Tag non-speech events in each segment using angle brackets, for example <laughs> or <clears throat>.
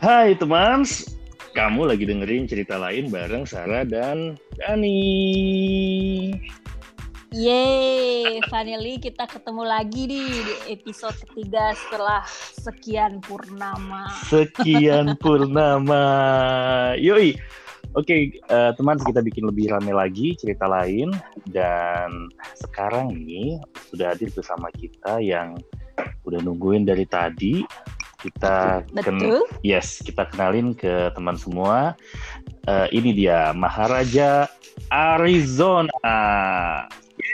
Hai teman, kamu lagi dengerin cerita lain bareng Sarah dan Dani. Yeay, finally kita ketemu lagi nih di episode ketiga setelah sekian purnama. Sekian <laughs> purnama. Yoi. Oke, uh, teman kita bikin lebih rame lagi cerita lain dan sekarang ini sudah hadir bersama kita yang udah nungguin dari tadi. Kita Betul. yes, kita kenalin ke teman semua. Uh, ini dia Maharaja Arizona.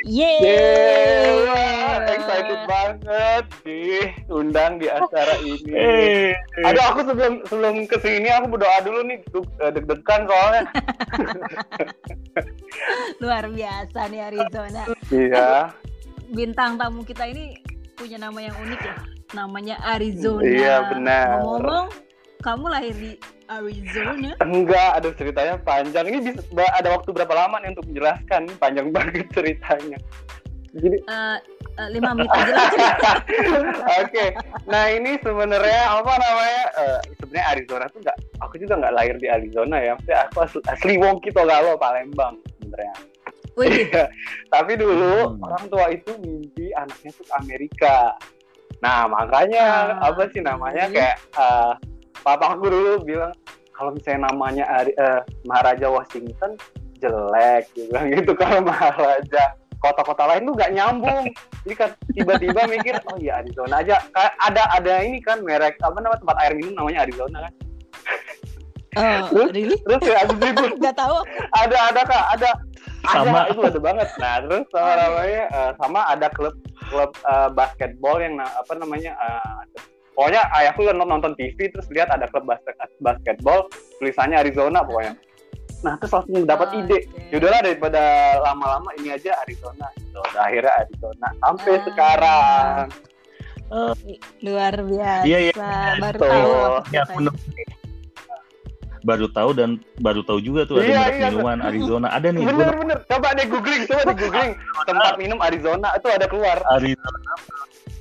Yeay. Yeah, excited banget diundang di acara ini. Hey. Aduh, aku sebelum sebelum ke sini aku berdoa dulu nih, eh, deg-degan soalnya. <laughs> Luar biasa nih Arizona. Iya. Bintang tamu kita ini punya nama yang unik ya. Namanya Arizona. Iya, benar. Ngomong-ngomong, kamu lahir di Arizona? Enggak, aduh ceritanya panjang. Ini bisa ada waktu berapa lama nih untuk menjelaskan? Panjang <laughs> banget ceritanya. Jadi uh, uh, lima menit aja lah. <laughs> Oke, nah ini sebenarnya apa namanya? Uh, sebenarnya Arizona tuh nggak, aku juga nggak lahir di Arizona ya. Maksudnya aku asli, asli Wongki Togalo, Palembang sebenarnya. <laughs> Tapi dulu hmm. orang tua itu mimpi anaknya tuh Amerika. Nah makanya uh, apa sih namanya iya. kayak uh, papa aku dulu bilang kalau misalnya namanya uh, Maharaja Washington jelek gitu <laughs> gitu kalau Maharaja kota-kota lain tuh nggak nyambung jadi kan tiba-tiba mikir oh iya Arizona aja kayak ada ada ini kan merek apa nama tempat air minum namanya Arizona kan Oh, terus, really? terus ya abis itu <laughs> nggak tahu ada ada kak ada sama. ada, itu ada banget. Nah terus sama namanya uh, sama ada klub klub uh, basketball yang apa namanya uh, pokoknya ayahku kan nonton TV terus lihat ada klub basket basketball tulisannya Arizona pokoknya. Nah terus langsung dapat oh, ide okay. yaudahlah daripada lama-lama ini aja Arizona gitu. Nah, akhirnya Arizona sampai ah. sekarang. Oh, luar biasa. Iya, iya. baru tahu ya, baru tahu dan baru tahu juga tuh ada iya, merek iya, minuman Arizona ada nih bener gua... bener coba deh googling coba deh googling tempat minum Arizona itu ada keluar Arizona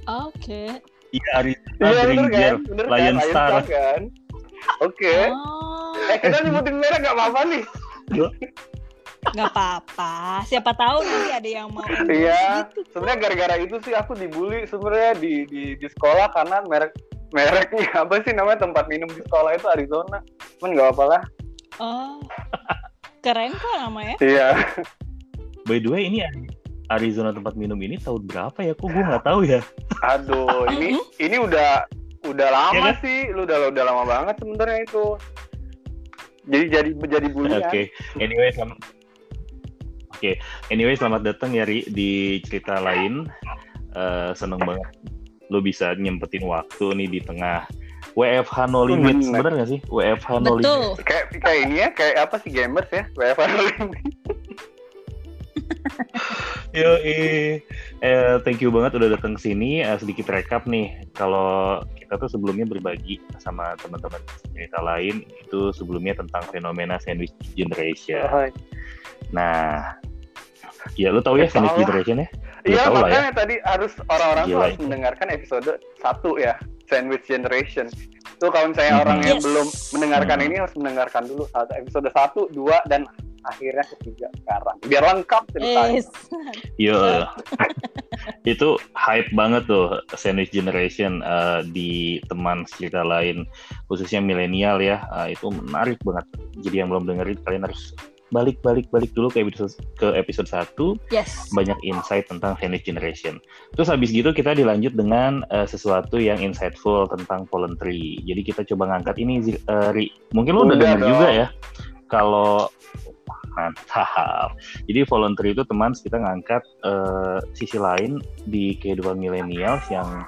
oke okay. Iya, Arizona iya, Drink Beer, kan? Lion kan? Star. kan? Oke. Okay. Oh. Eh, kita nyebutin merek gak apa-apa nih. Gak apa-apa. Siapa tahu nanti ada yang mau. Iya. Gitu. Sebenarnya gara-gara itu sih aku dibully sebenarnya di, di di sekolah karena merek mereknya apa sih namanya tempat minum di sekolah itu Arizona. Cuman gak apa-apa lah. Oh. Keren kok namanya. Iya. By the way ini Arizona tempat minum ini tahun berapa ya? Kok gue nggak tahu ya? Aduh, ini ini udah udah lama ya, kan? sih, lu udah udah lama banget sebenarnya itu. Jadi jadi jadi bulian. Oke, okay. anyway selamat. Oke, okay. anyway selamat datang ya Ri di cerita lain. Uh, seneng banget lu bisa nyempetin waktu nih di tengah WFH no limit hmm, bener gak sih? WFH no limit. Kayak kayak ini ya kayak apa sih gamers ya? WFH no limit. <laughs> Yo, eh, thank you banget udah datang ke sini. Uh, sedikit rekap nih, kalau kita tuh sebelumnya berbagi sama teman-teman cerita lain itu sebelumnya tentang fenomena sandwich generation. Oh, nah, ya lu tahu ya sandwich generation ya? Iya, makanya ya? tadi harus orang-orang tuh harus mendengarkan episode satu ya, sandwich generation. Tuh kalau misalnya hmm. orang yang yes. belum mendengarkan hmm. ini harus mendengarkan dulu episode satu, dua, dan akhirnya ketiga sekarang biar lengkap ceritanya yes. Yo, <laughs> itu hype banget tuh sandwich generation uh, di teman cerita lain khususnya milenial ya uh, itu menarik banget jadi yang belum dengerin kalian harus balik balik balik dulu ke episode ke episode 1 yes. banyak insight tentang sandwich generation terus habis gitu kita dilanjut dengan uh, sesuatu yang insightful tentang voluntary jadi kita coba ngangkat ini uh, Ri. mungkin lu udah, udah denger juga ya kalau mantap. Jadi voluntary itu teman kita ngangkat uh, sisi lain di kehidupan milenial yang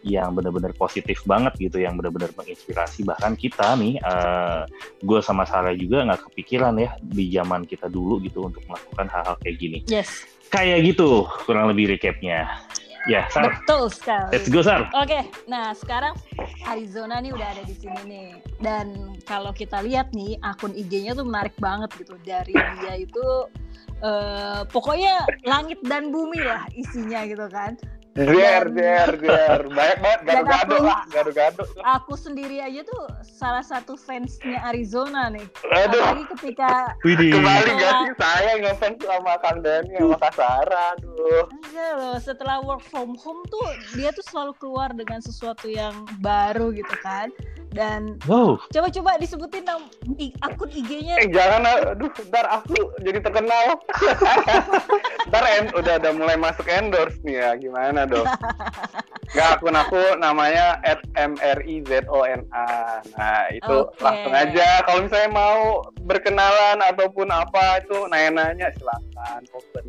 yang benar-benar positif banget gitu, yang benar-benar menginspirasi bahkan kita nih, uh, gue sama Sarah juga nggak kepikiran ya di zaman kita dulu gitu untuk melakukan hal-hal kayak gini. Yes. Kayak gitu kurang lebih recapnya. Ya, Sar. Betul sekali. Let's go, Sar. Oke, nah sekarang Arizona nih udah ada di sini nih. Dan kalau kita lihat nih, akun IG-nya tuh menarik banget gitu. Dari dia itu uh, pokoknya langit dan bumi lah isinya gitu kan. Jer, jer, jer. Banyak banget gado-gado lah, gado-gado. Aku sendiri aja tuh salah satu fansnya Arizona nih. Aduh. Apalagi ketika Widih. Kembali gak Setelah- sih saya ngefans sama Kang Dani sama Kak Sarah, aduh. Enggak loh, setelah work from home tuh dia tuh selalu keluar dengan sesuatu yang baru gitu kan. Dan Wow. coba-coba disebutin nam i- akun IG-nya. Eh jangan, aduh, ntar aku jadi terkenal. <laughs> ntar en- udah udah mulai masuk endorse nih ya, gimana dong? Gak akun aku namanya @mrizona. Nah itu Oke. langsung aja. Kalau misalnya mau berkenalan ataupun apa itu nanya-nanya silakan open.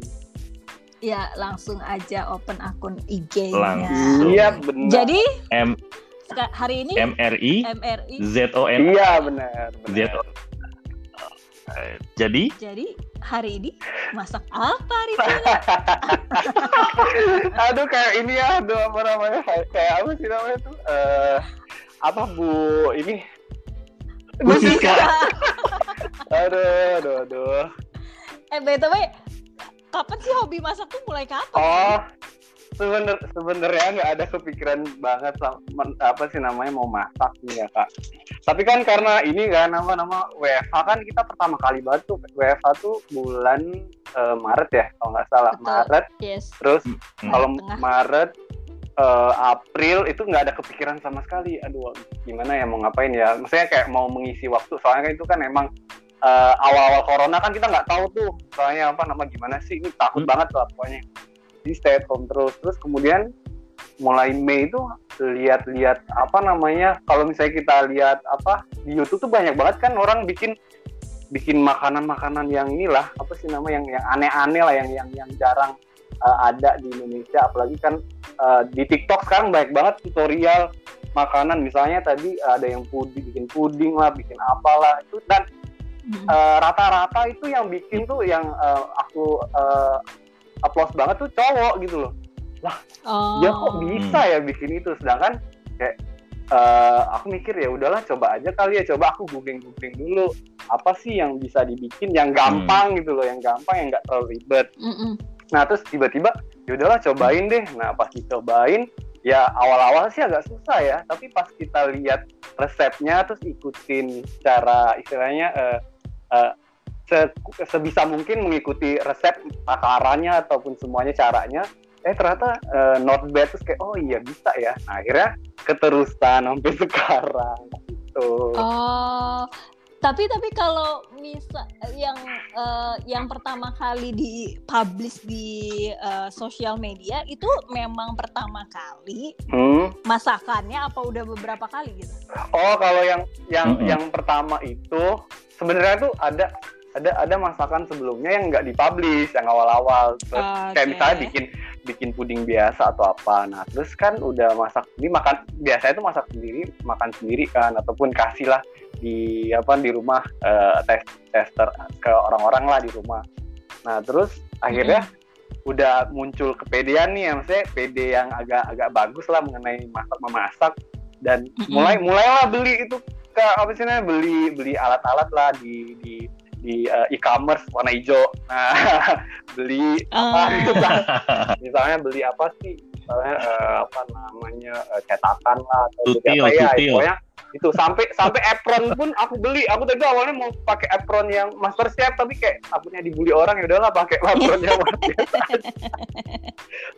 Ya, langsung aja open akun IG-nya. Langsung. Iya benar. Jadi M hari ini M R I MRI Z O N. Iya benar. Z benar. O. Jadi jadi hari ini masak apa Arizona? <laughs> aduh kayak ini ya, aduh apa namanya? Kayak, apa sih namanya tuh? Eh apa Bu ini? Bu Sika. <laughs> Aduh, aduh, aduh. eh btw kapan sih hobi masak tuh mulai kapan? Oh, sebener sebenarnya nggak ada kepikiran banget sama, apa sih namanya mau masak nih ya kak. Tapi kan karena ini kan nama nama WFH kan kita pertama kali banget tuh WFH tuh bulan eh, Maret ya kalau nggak salah Betul. Maret. Yes. Terus Hmm. kalau Tengah. Maret eh, April itu nggak ada kepikiran sama sekali. Aduh, gimana ya mau ngapain ya? Maksudnya kayak mau mengisi waktu. Soalnya kan itu kan emang eh, awal-awal corona kan kita nggak tahu tuh. Soalnya apa nama gimana sih? Ini takut Hmm. banget lah pokoknya. Di stay at home terus. Terus kemudian mulai Mei itu lihat-lihat apa namanya? Kalau misalnya kita lihat apa di YouTube tuh banyak banget kan orang bikin bikin makanan-makanan yang inilah apa sih nama yang yang aneh-aneh lah yang yang yang jarang uh, ada di Indonesia apalagi kan uh, di TikTok sekarang banyak banget tutorial makanan misalnya tadi ada yang puding bikin puding lah bikin apalah itu dan Hmm. uh, rata-rata itu yang bikin tuh yang uh, aku uh, applause banget tuh cowok gitu loh. Oh. ya kok bisa ya bikin itu sedangkan kayak eh, aku mikir ya udahlah coba aja kali ya. Coba aku googling googling dulu. Apa sih yang bisa dibikin yang gampang gitu loh yang gampang yang nggak terlalu ribet. Mm-mm. nah terus tiba-tiba ya udahlah cobain deh. Nah pas dicobain ya awal-awal sih agak susah ya. Tapi pas kita lihat resepnya terus ikutin cara istilahnya eh, eh, se- sebisa mungkin mengikuti resep takarannya ataupun semuanya caranya eh ternyata eh, not bad terus kayak oh iya bisa ya nah, akhirnya keterusan sampai <laughs> sekarang gitu Oh, tapi tapi kalau misal yang eh, yang pertama kali dipublish di eh, sosial media itu memang pertama kali Hmm. masakannya apa udah beberapa kali gitu? Oh, kalau yang yang Mm-mm. yang pertama itu sebenarnya tuh ada ada ada masakan sebelumnya yang nggak dipublish yang awal-awal terus kayak Oke. misalnya bikin bikin puding biasa atau apa. Nah, terus kan udah masak ini makan biasanya tuh masak sendiri, makan sendiri kan ataupun kasih lah di apa di rumah eh, tes tester ke orang-orang lah di rumah. Nah, terus akhirnya udah muncul kepedean nih ya maksudnya pede yang agak agak bagus lah mengenai masak memasak dan Mm-mm. mulai mulailah beli itu ke apa sih namanya beli beli alat-alat lah di di di eh, e-commerce warna hijau. Nah <laughs> beli apa? Gitu <laughs> kan misalnya beli apa sih? Misalnya eh, apa namanya eh, cetakan lah atau beli Tutil, apa ya pokoknya itu. Sampai sampai apron pun aku beli. Aku tadi awalnya mau pakai apron yang master chef tapi kayak takutnya dibully orang ya udahlah pakai <laughs> apron yang master chef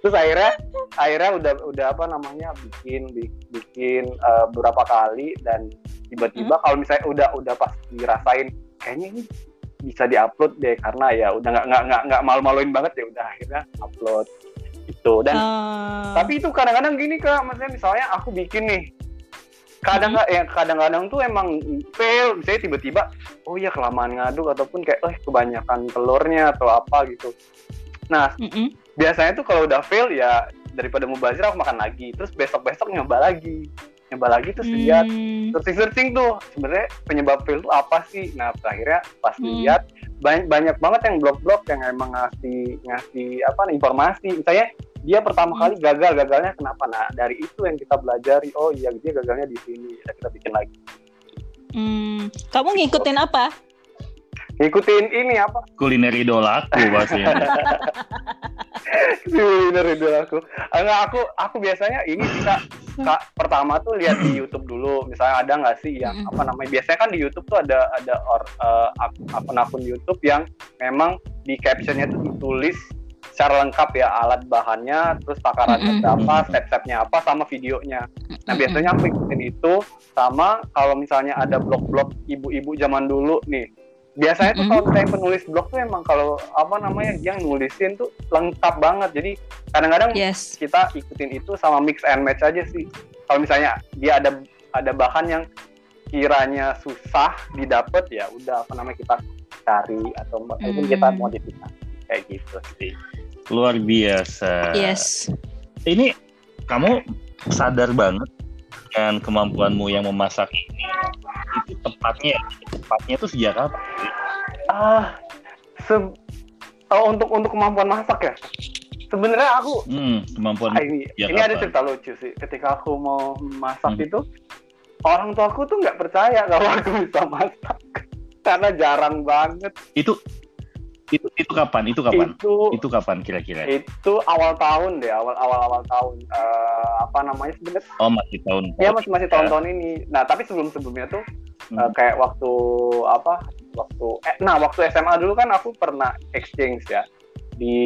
terus akhirnya akhirnya udah udah apa namanya bikin bi- bikin eh, beberapa kali dan tiba-tiba kalau misalnya udah udah pas dirasain kayaknya ini bisa diupload deh karena ya udah nggak nggak nggak nggak malu-maluin banget ya udah akhirnya upload itu dan Ah. tapi itu kadang-kadang gini kak maksudnya misalnya aku bikin nih kadang nggak ya kadang-kadang tuh emang fail misalnya tiba-tiba oh ya kelamaan ngaduk ataupun kayak eh kebanyakan telurnya atau apa gitu. Nah Mm-mm. biasanya tuh kalau udah fail ya daripada mubazir aku makan lagi. Terus besok-besok nyoba lagi nyoba lagi terus lihat Hmm. searching searching tuh sebenarnya penyebab fail itu apa sih nah akhirnya pas Hmm. lihat banyak banyak banget yang blog-blog yang emang ngasih ngasih apa nih, informasi misalnya dia pertama Hmm. kali gagal gagalnya kenapa nah dari itu yang kita pelajari oh iya dia gagalnya di sini ya kita bikin lagi Hmm. Kamu ngikutin apa? ngikutin ini apa Kuliner idolaku pastinya. bener itu aku enggak <laughs> aku aku biasanya ini bisa kak pertama tuh lihat di YouTube dulu. Misalnya ada nggak sih yang apa namanya biasanya kan di YouTube tuh ada ada or, uh, akun-akun YouTube yang memang di captionnya tuh ditulis secara lengkap ya alat bahannya terus takarannya berapa step-stepnya apa sama videonya. Nah biasanya aku ikutin itu sama kalau misalnya ada blog-blog ibu-ibu zaman dulu nih biasanya tuh kalau misalnya penulis blog tuh emang kalau apa namanya yang nulisin tuh lengkap banget. Jadi kadang-kadang yes. kita ikutin itu sama mix and match aja sih. Kalau misalnya dia ada ada bahan yang kiranya susah didapat ya udah apa namanya kita cari atau mungkin kita hmm. modifikasi. Kayak gitu sih. Luar biasa. Yes. Ini kamu sadar banget dengan kemampuanmu yang memasak ini itu tepatnya tepatnya itu sejak kapan? Ah, se oh, untuk untuk kemampuan masak ya. Sebenarnya aku hmm, kemampuan ah, ini ini ada cerita lucu sih. Ketika aku mau masak hmm. itu orang tua aku tuh nggak percaya kalau aku bisa masak <laughs> karena jarang banget. Itu itu itu kapan? Itu kapan? Itu, itu kapan kira-kira? itu awal tahun deh awal awal awal tahun uh, apa namanya sebenarnya oh masih tahun. Ya masih masih tahun-tahun ini. Nah tapi sebelum sebelumnya tuh hmm. uh, kayak waktu apa waktu eh, nah waktu SMA dulu kan aku pernah exchange ya di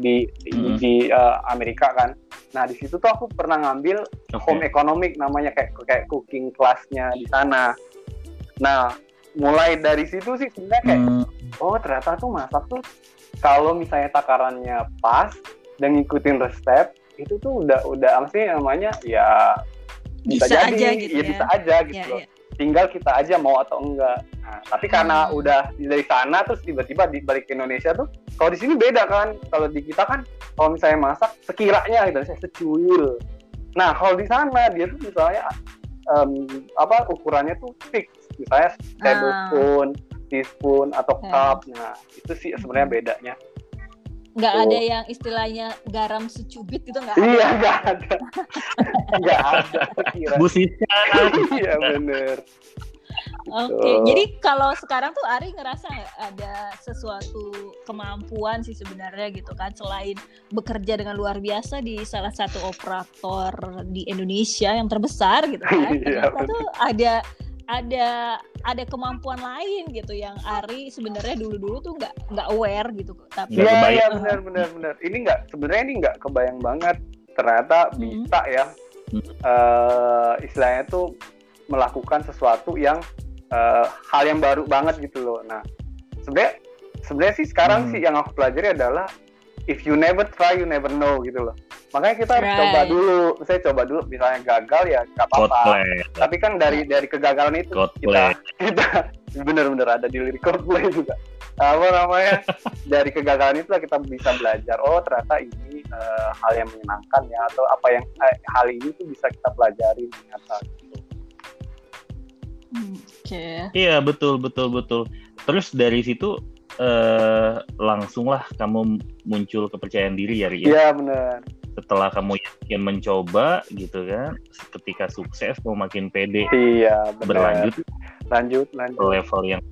di hmm. di uh, Amerika kan. Nah di situ tuh aku pernah ngambil okay. home economic namanya kayak kayak cooking kelasnya di sana. Nah mulai dari situ sih sebenarnya kayak hmm. Oh ternyata tuh masak tuh kalau misalnya takarannya pas dan ngikutin resep itu tuh udah udah apa sih namanya ya bisa, bisa jadi aja gitu ya, ya bisa aja gitu ya, loh. Ya. tinggal kita aja mau atau enggak nah, tapi karena hmm. udah dari sana terus tiba-tiba balik ke Indonesia tuh kalau di sini beda kan kalau di kita kan kalau misalnya masak sekiranya gitu saya secuil nah kalau di sana dia tuh misalnya um, apa ukurannya tuh fix misalnya tablespoon, ah. Teaspoon atau cup. Nah, itu sih sebenarnya bedanya. Nggak oh. ada yang istilahnya garam secubit gitu nggak ada? Iya, nggak ada. <laughs> nggak ada. Bu Siska. iya, bener. Oke, okay. jadi kalau sekarang tuh Ari ngerasa nggak ada sesuatu kemampuan sih sebenarnya gitu kan selain bekerja dengan luar biasa di salah satu operator di Indonesia yang terbesar gitu kan. <laughs> Iya, ternyata tuh ada ada ada kemampuan lain gitu yang Ari sebenarnya dulu-dulu tuh nggak nggak aware gitu tapi Iya, ya, benar benar benar. Ini nggak sebenarnya ini nggak kebayang banget ternyata hmm. bisa ya. Hmm. Uh, istilahnya tuh melakukan sesuatu yang uh, hal yang baru banget gitu loh. Nah, sebenarnya sebenarnya sih sekarang hmm. sih yang aku pelajari adalah if you never try you never know gitu loh. Makanya kita harus right. coba dulu. Saya coba dulu misalnya gagal ya nggak apa-apa. Tapi kan dari dari kegagalan itu kita kita benar-benar ada di lirik Coldplay juga. Apa namanya? <laughs> dari kegagalan itu kita bisa belajar. Oh ternyata ini uh, hal yang menyenangkan ya atau apa yang eh, hal ini tuh bisa kita pelajari ternyata. Gitu. Oke. Okay. Iya betul betul betul. Terus dari situ eh, langsunglah kamu muncul kepercayaan diri ya Ria. Iya benar. Setelah kamu yakin mencoba gitu kan, ketika sukses mau makin pede. Iya benar. Berlanjut. Lanjut lanjut. Level yang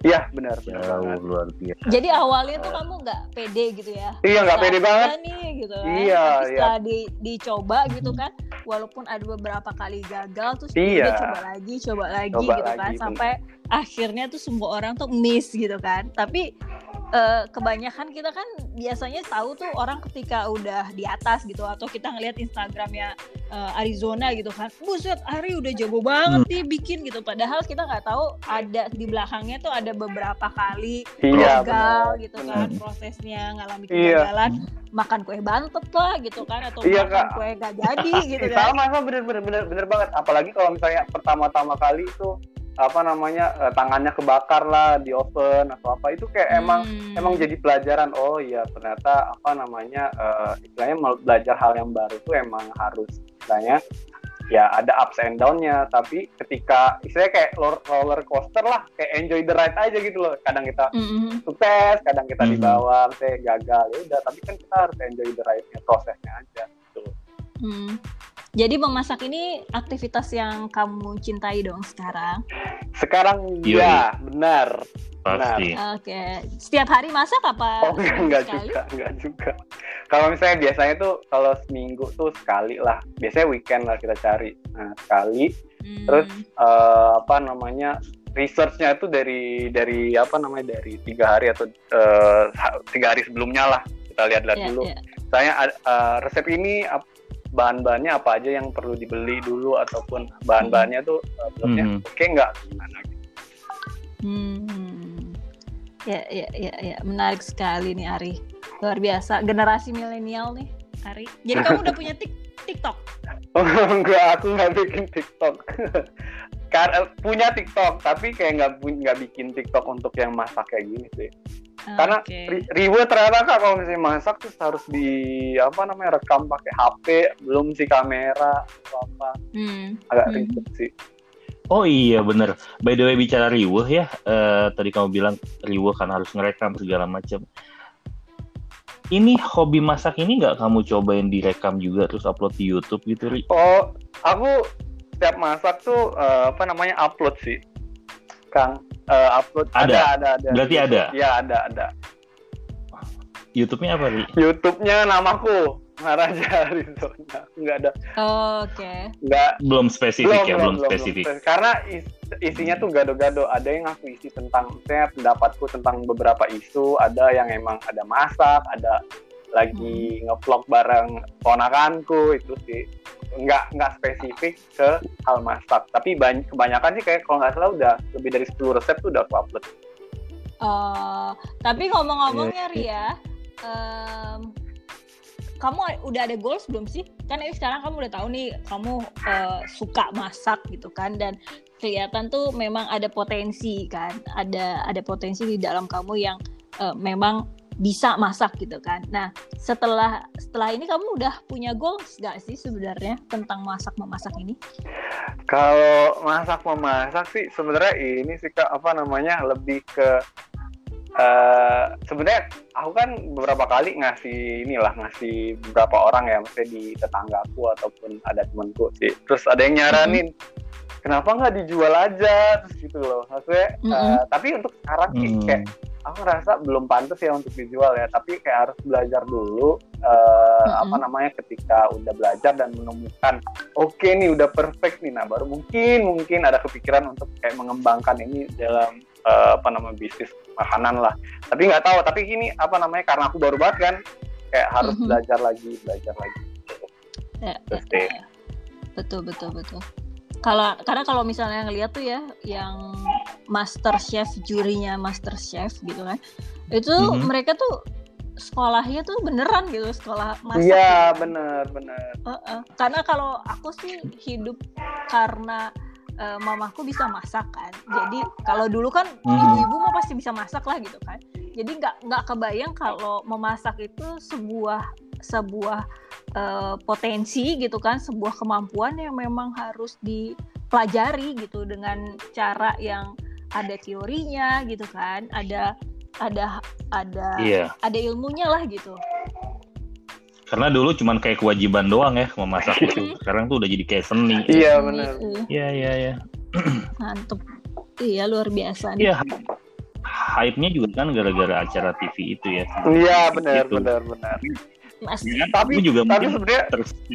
Iya benar. Jauh luar biasa. Jadi awalnya tuh kamu nggak pede gitu ya? Iya nggak pede banget. nih gitu kan. Iya. Tapi setelah iya. di, dicoba gitu kan, walaupun ada beberapa kali gagal, terus iya. coba lagi, coba lagi coba gitu lagi, kan, bener. sampai akhirnya tuh semua orang tuh miss gitu kan. Tapi uh, kebanyakan kita kan biasanya tahu tuh orang ketika udah di atas gitu atau kita ngelihat Instagramnya uh, Arizona gitu kan, buset Ari udah jago banget hmm. nih bikin gitu. Padahal kita nggak tahu ada di belakangnya tuh ada beberapa kali iya, gagal bener, gitu bener. kan prosesnya ngalami iya. kegagalan. Iya. Makan kue bantet lah gitu kan atau iya, makan kak. kue gak jadi gitu <laughs> kan. Sama sama bener bener bener bener banget. Apalagi kalau misalnya pertama-tama kali itu apa namanya uh, tangannya kebakar lah di oven atau apa itu kayak hmm. emang emang jadi pelajaran oh iya ternyata apa namanya uh, istilahnya belajar hal yang baru itu emang harus istilahnya ya ada ups and downnya tapi ketika istilahnya kayak roller coaster lah kayak enjoy the ride aja gitu loh kadang kita mm-hmm. sukses kadang kita mm-hmm. di bawah saya gagal ya udah tapi kan kita harus enjoy the ride-nya prosesnya aja gitu mm. Jadi memasak ini aktivitas yang kamu cintai dong sekarang? Sekarang iya, benar. Pasti. Oke. Okay. Setiap hari masak apa? Oh, enggak, juga, enggak juga. Kalau misalnya biasanya tuh kalau seminggu tuh sekali lah. Biasanya weekend lah kita cari. Nah, sekali. Hmm. Terus uh, apa namanya? Researchnya itu dari dari apa namanya dari tiga hari atau uh, tiga hari sebelumnya lah kita lihat-lihat yeah, dulu. Yeah. Saya uh, resep ini bahan-bahannya apa aja yang perlu dibeli dulu ataupun bahan-bahannya tuh uh, belumnya hmm. oke okay nggak gimana gitu. Hmm. Ya, ya, ya, ya, menarik sekali nih Ari. Luar biasa, generasi milenial nih, Ari. Jadi kamu udah punya tik TikTok? <laughs> Oh, enggak, aku nggak bikin TikTok. <laughs> Karena punya TikTok, tapi kayak nggak nggak bikin TikTok untuk yang masak kayak gini sih. Karena okay. ribet ternyata kak kalau misalnya masak terus harus di apa namanya rekam pakai HP, belum si kamera atau apa. Hmm. Agak hmm. ribet sih. Oh iya bener. By the way bicara riweh ya, uh, tadi kamu bilang riweh kan harus ngerekam segala macam. Ini hobi masak ini nggak kamu cobain direkam juga terus upload di YouTube gitu, Ri? Oh, aku setiap masak tuh uh, apa namanya upload sih, Kang uh, upload. Ada. ada? ada ada. Berarti ada? Ya ada ada. YouTube-nya apa sih YouTube-nya namaku Maraja Arizona <laughs> nggak ada. Oh, oke. Okay. nggak. Belum spesifik belum, ya belum, belum spesifik. belum. karena is, isinya tuh gado-gado. Ada yang aku isi tentang saya pendapatku tentang beberapa isu. Ada yang emang ada masak ada lagi hmm. ngevlog bareng ponakanku itu sih nggak nggak spesifik ke hal masak tapi banyak kebanyakan sih kayak kalau nggak salah udah lebih dari 10 resep tuh udah aku upload uh, tapi ngomong-ngomongnya iya. Ria um, kamu udah ada goals belum sih kan ini sekarang kamu udah tahu nih kamu uh, suka masak gitu kan dan kelihatan tuh memang ada potensi kan ada ada potensi di dalam kamu yang uh, memang bisa masak gitu kan. Nah setelah setelah ini kamu udah punya goals gak sih sebenarnya tentang masak memasak ini? Kalau masak memasak sih sebenarnya ini sih kak apa namanya lebih ke Uh, sebenarnya aku kan beberapa kali ngasih inilah ngasih beberapa orang ya maksudnya di tetanggaku ataupun ada temanku sih terus ada yang nyaranin mm -hmm. kenapa nggak dijual aja terus gitu loh maksudnya mm -hmm. uh, tapi untuk sekarang mm -hmm. kayak aku ngerasa belum pantas ya untuk dijual ya tapi kayak harus belajar dulu uh, mm-hmm. apa namanya ketika udah belajar dan menemukan oke okay nih udah perfect nih nah baru mungkin mungkin ada kepikiran untuk kayak mengembangkan ini dalam uh, apa namanya bisnis makanan lah tapi nggak tahu tapi ini apa namanya karena aku baru banget kan kayak harus mm-hmm. belajar lagi belajar lagi ya, ya, ya. betul betul betul kalau karena kalau misalnya ngeliat tuh ya yang master chef jurinya master chef gitu kan itu mm-hmm. mereka tuh sekolahnya tuh beneran gitu sekolah masak iya gitu. bener bener uh -uh. karena kalau aku sih hidup karena uh, mamaku bisa masak kan jadi kalau dulu kan mm-hmm. ibu-ibu mah pasti bisa masak lah gitu kan jadi nggak nggak kebayang kalau memasak itu sebuah sebuah uh, potensi gitu kan sebuah kemampuan yang memang harus dipelajari gitu dengan cara yang ada teorinya gitu kan ada ada ada iya. ada ilmunya lah gitu. Karena dulu cuman kayak kewajiban doang ya memasak <laughs> itu sekarang tuh udah jadi kayak seni. Iya benar. iya iya iya. Mantep. Iya luar biasa nih. Iya hype-nya juga kan gara-gara acara TV itu ya. Iya benar gitu. benar benar Mas. Ya, tapi juga tapi sebenarnya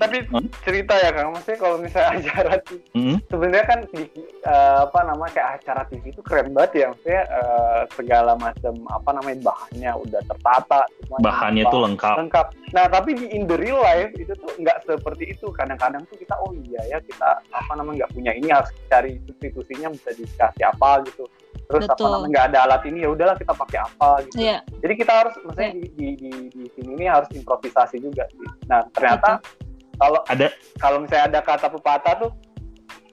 tapi cerita ya Kang, maksudnya kalau misalnya acara TV, hmm? sebenarnya kan di uh, apa namanya kayak acara TV itu keren banget ya, maksudnya uh, segala macam apa namanya bahannya udah tertata, bahannya itu lengkap. Lengkap. Nah tapi di in the real life itu tuh nggak seperti itu. Kadang-kadang tuh kita oh iya ya kita apa namanya nggak punya ini harus cari substitusinya bisa dikasih apa gitu terus Betul. apa namanya nggak ada alat ini ya udahlah kita pakai apa gitu yeah. jadi kita harus maksudnya yeah. di, di, di, di sini ini harus improvisasi juga sih nah ternyata kalau ada kalau misalnya ada kata pepatah tuh